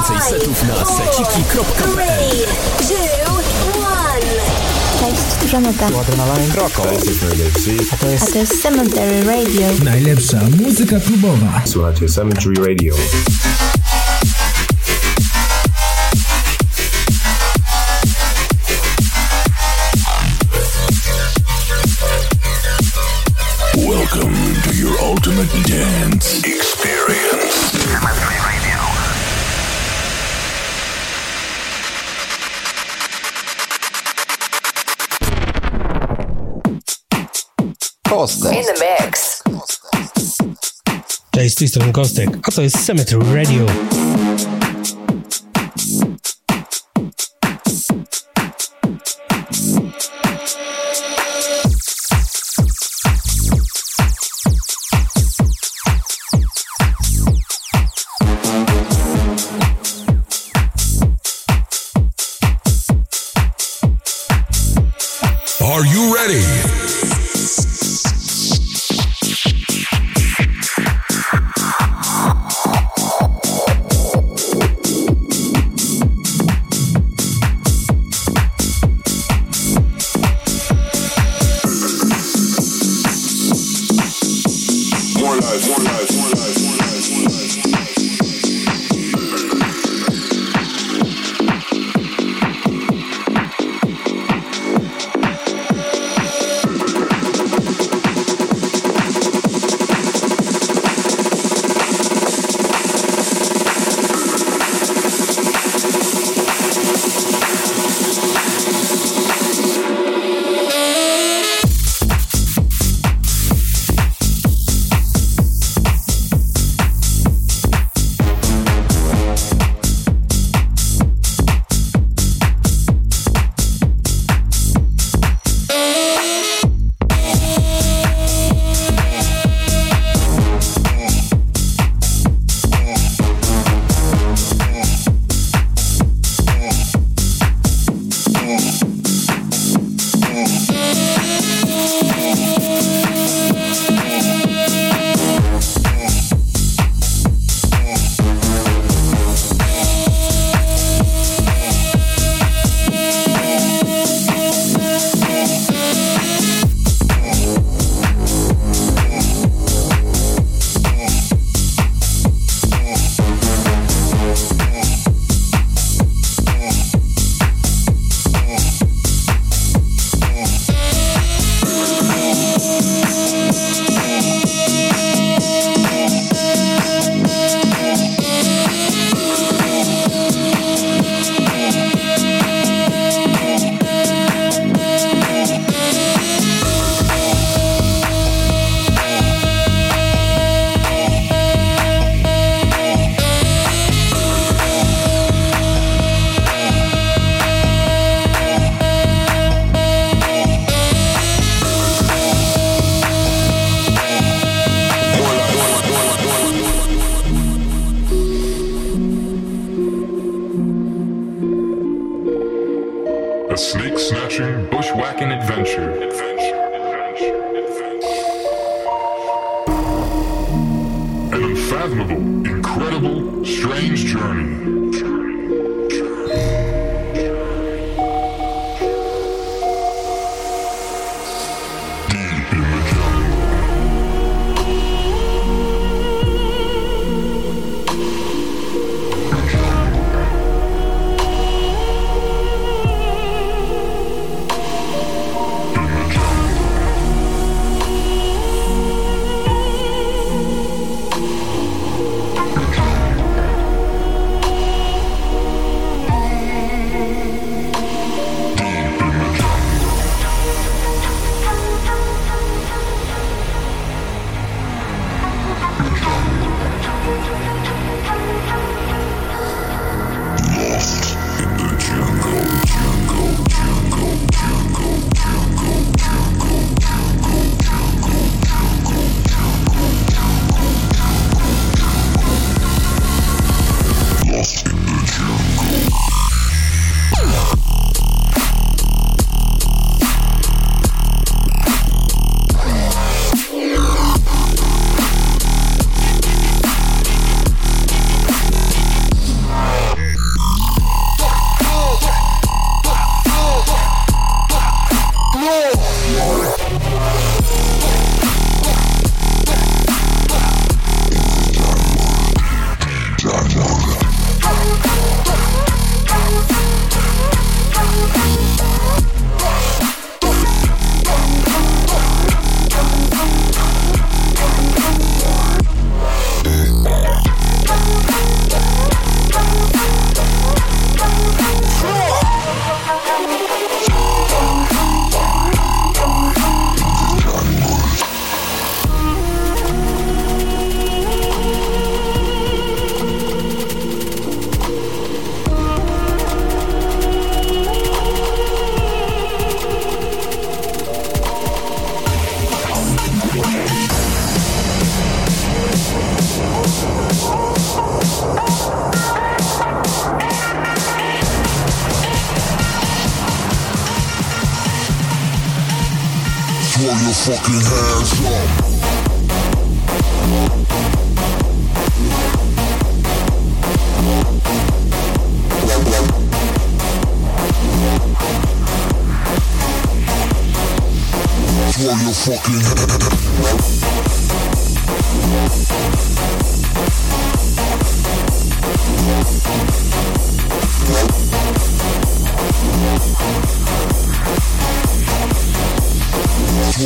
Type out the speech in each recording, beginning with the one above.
Więcej setów na seciki.pl Cześć, Żaneta. Tu Adrenaline. Kroko. A to A jest to jest Cemetery Radio. Najlepsza muzyka klubowa. Słuchajcie Cemetery Radio. Kostek. In the mix. Cześć, z tej strony Kostek, a to jest Cemetery Radio.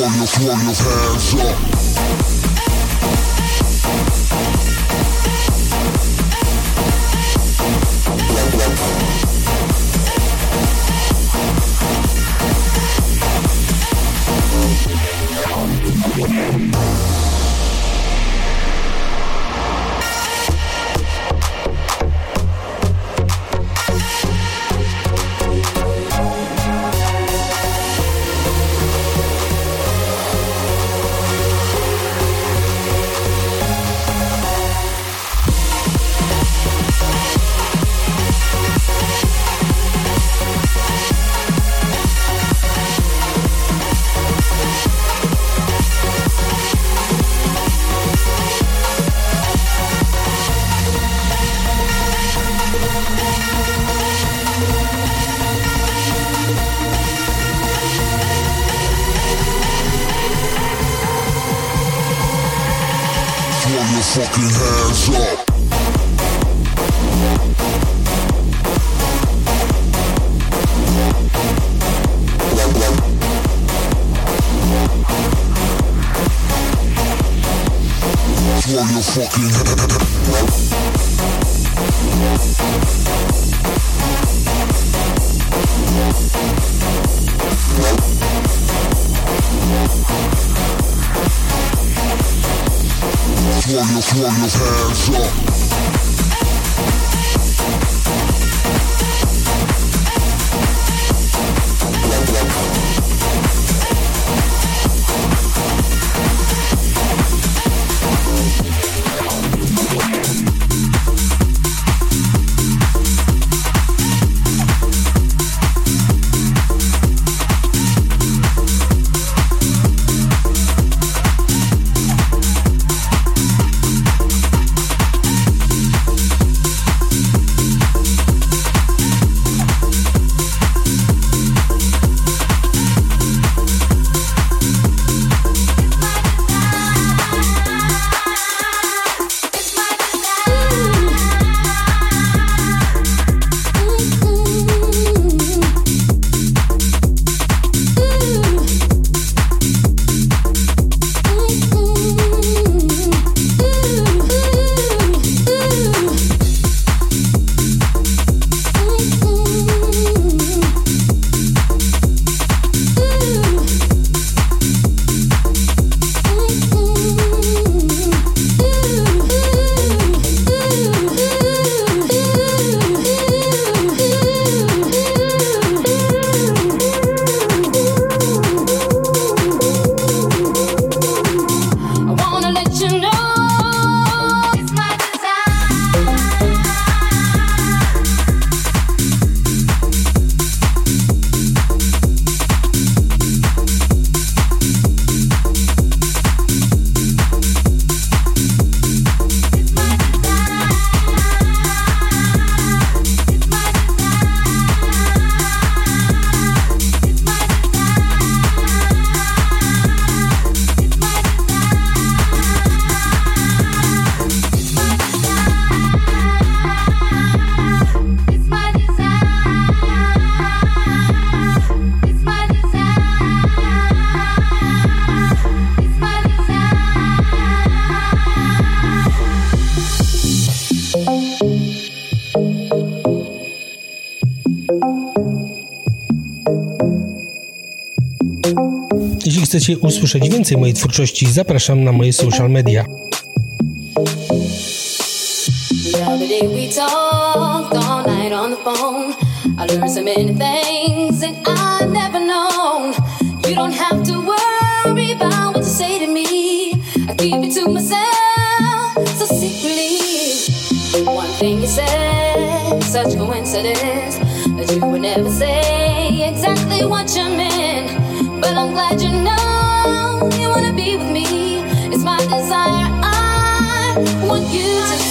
throw your, throw your hands up. Thank warriors, warriors, hands up. chcecie usłyszeć więcej mojej twórczości, zapraszam na moje social media. such coincidence that you would never say exactly what you meant. But I'm glad you know. Baseline makes me feel so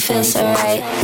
right. In the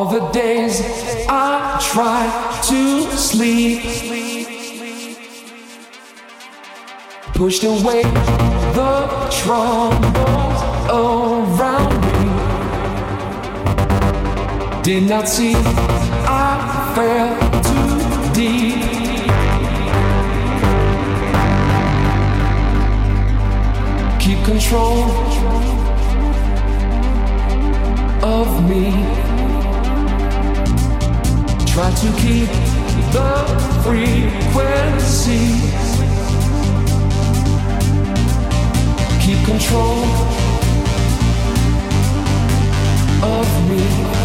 All the days I tried to sleep. Pushed away the troubles around me. Did not see I fell too deep. Keep control of me. Try to keep the frequency. Keep control of me.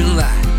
July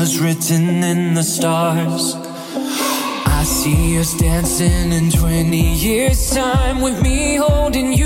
was written in the stars. I see us dancing in 20 years' time with me holding you.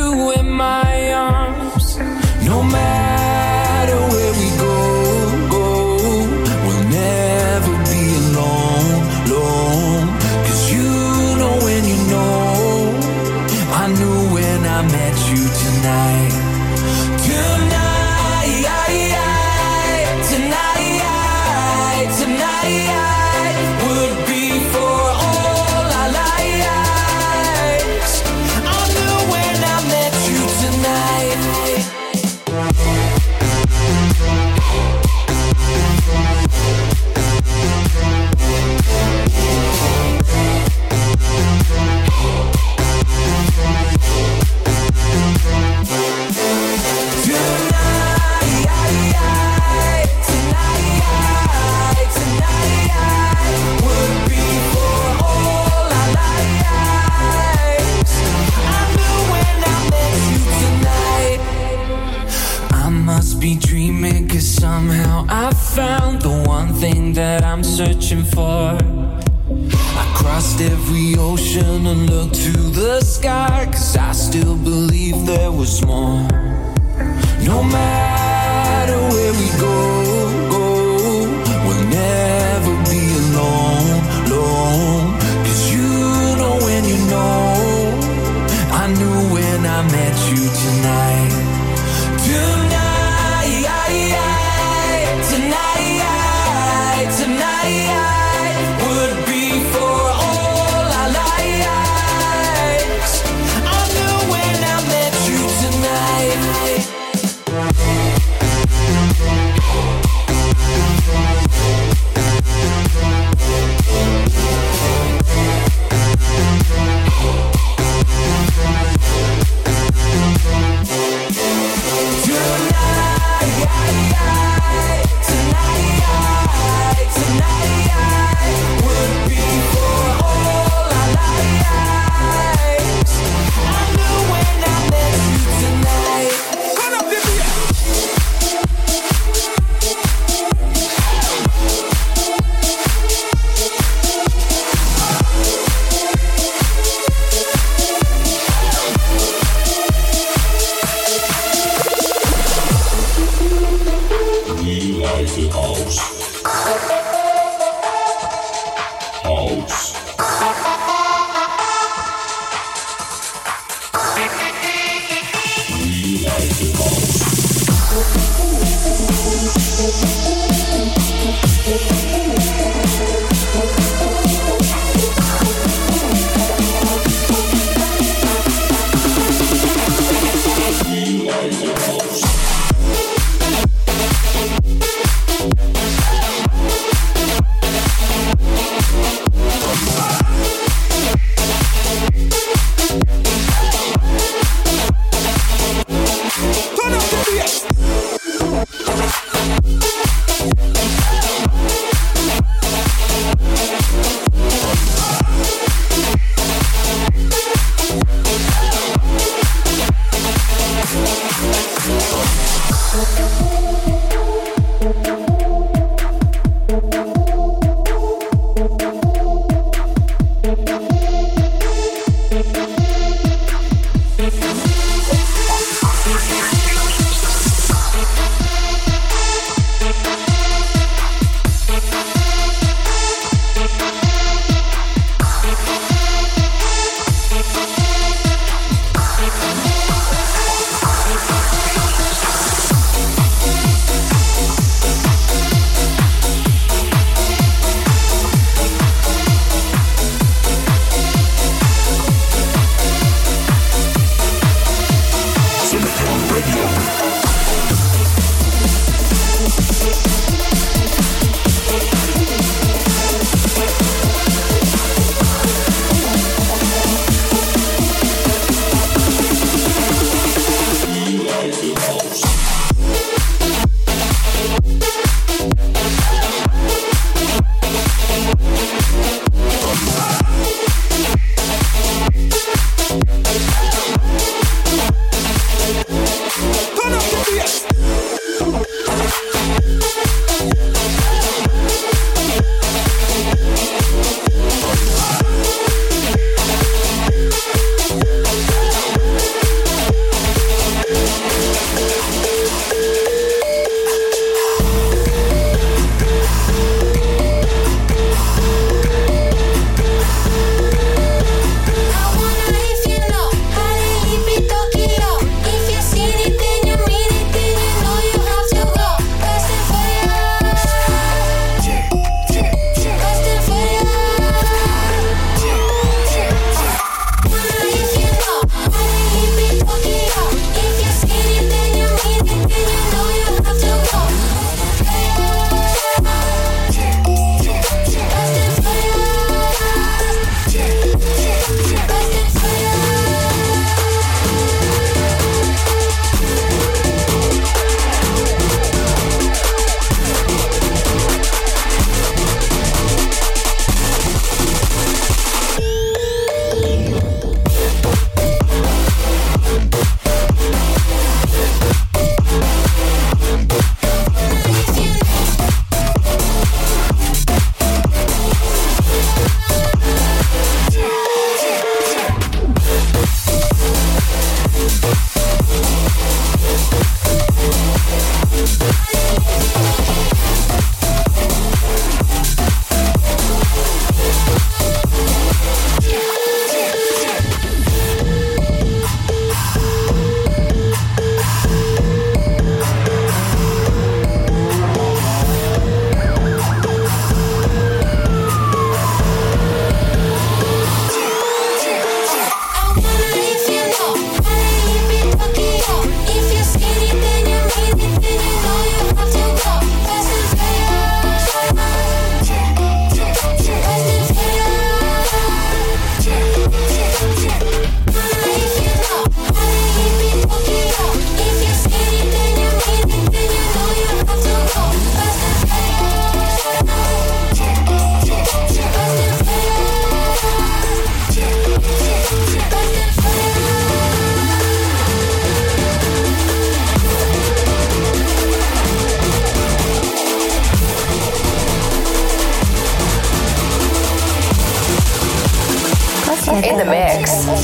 In the mix.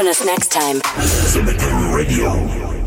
Join us next time. Cemetery Radio.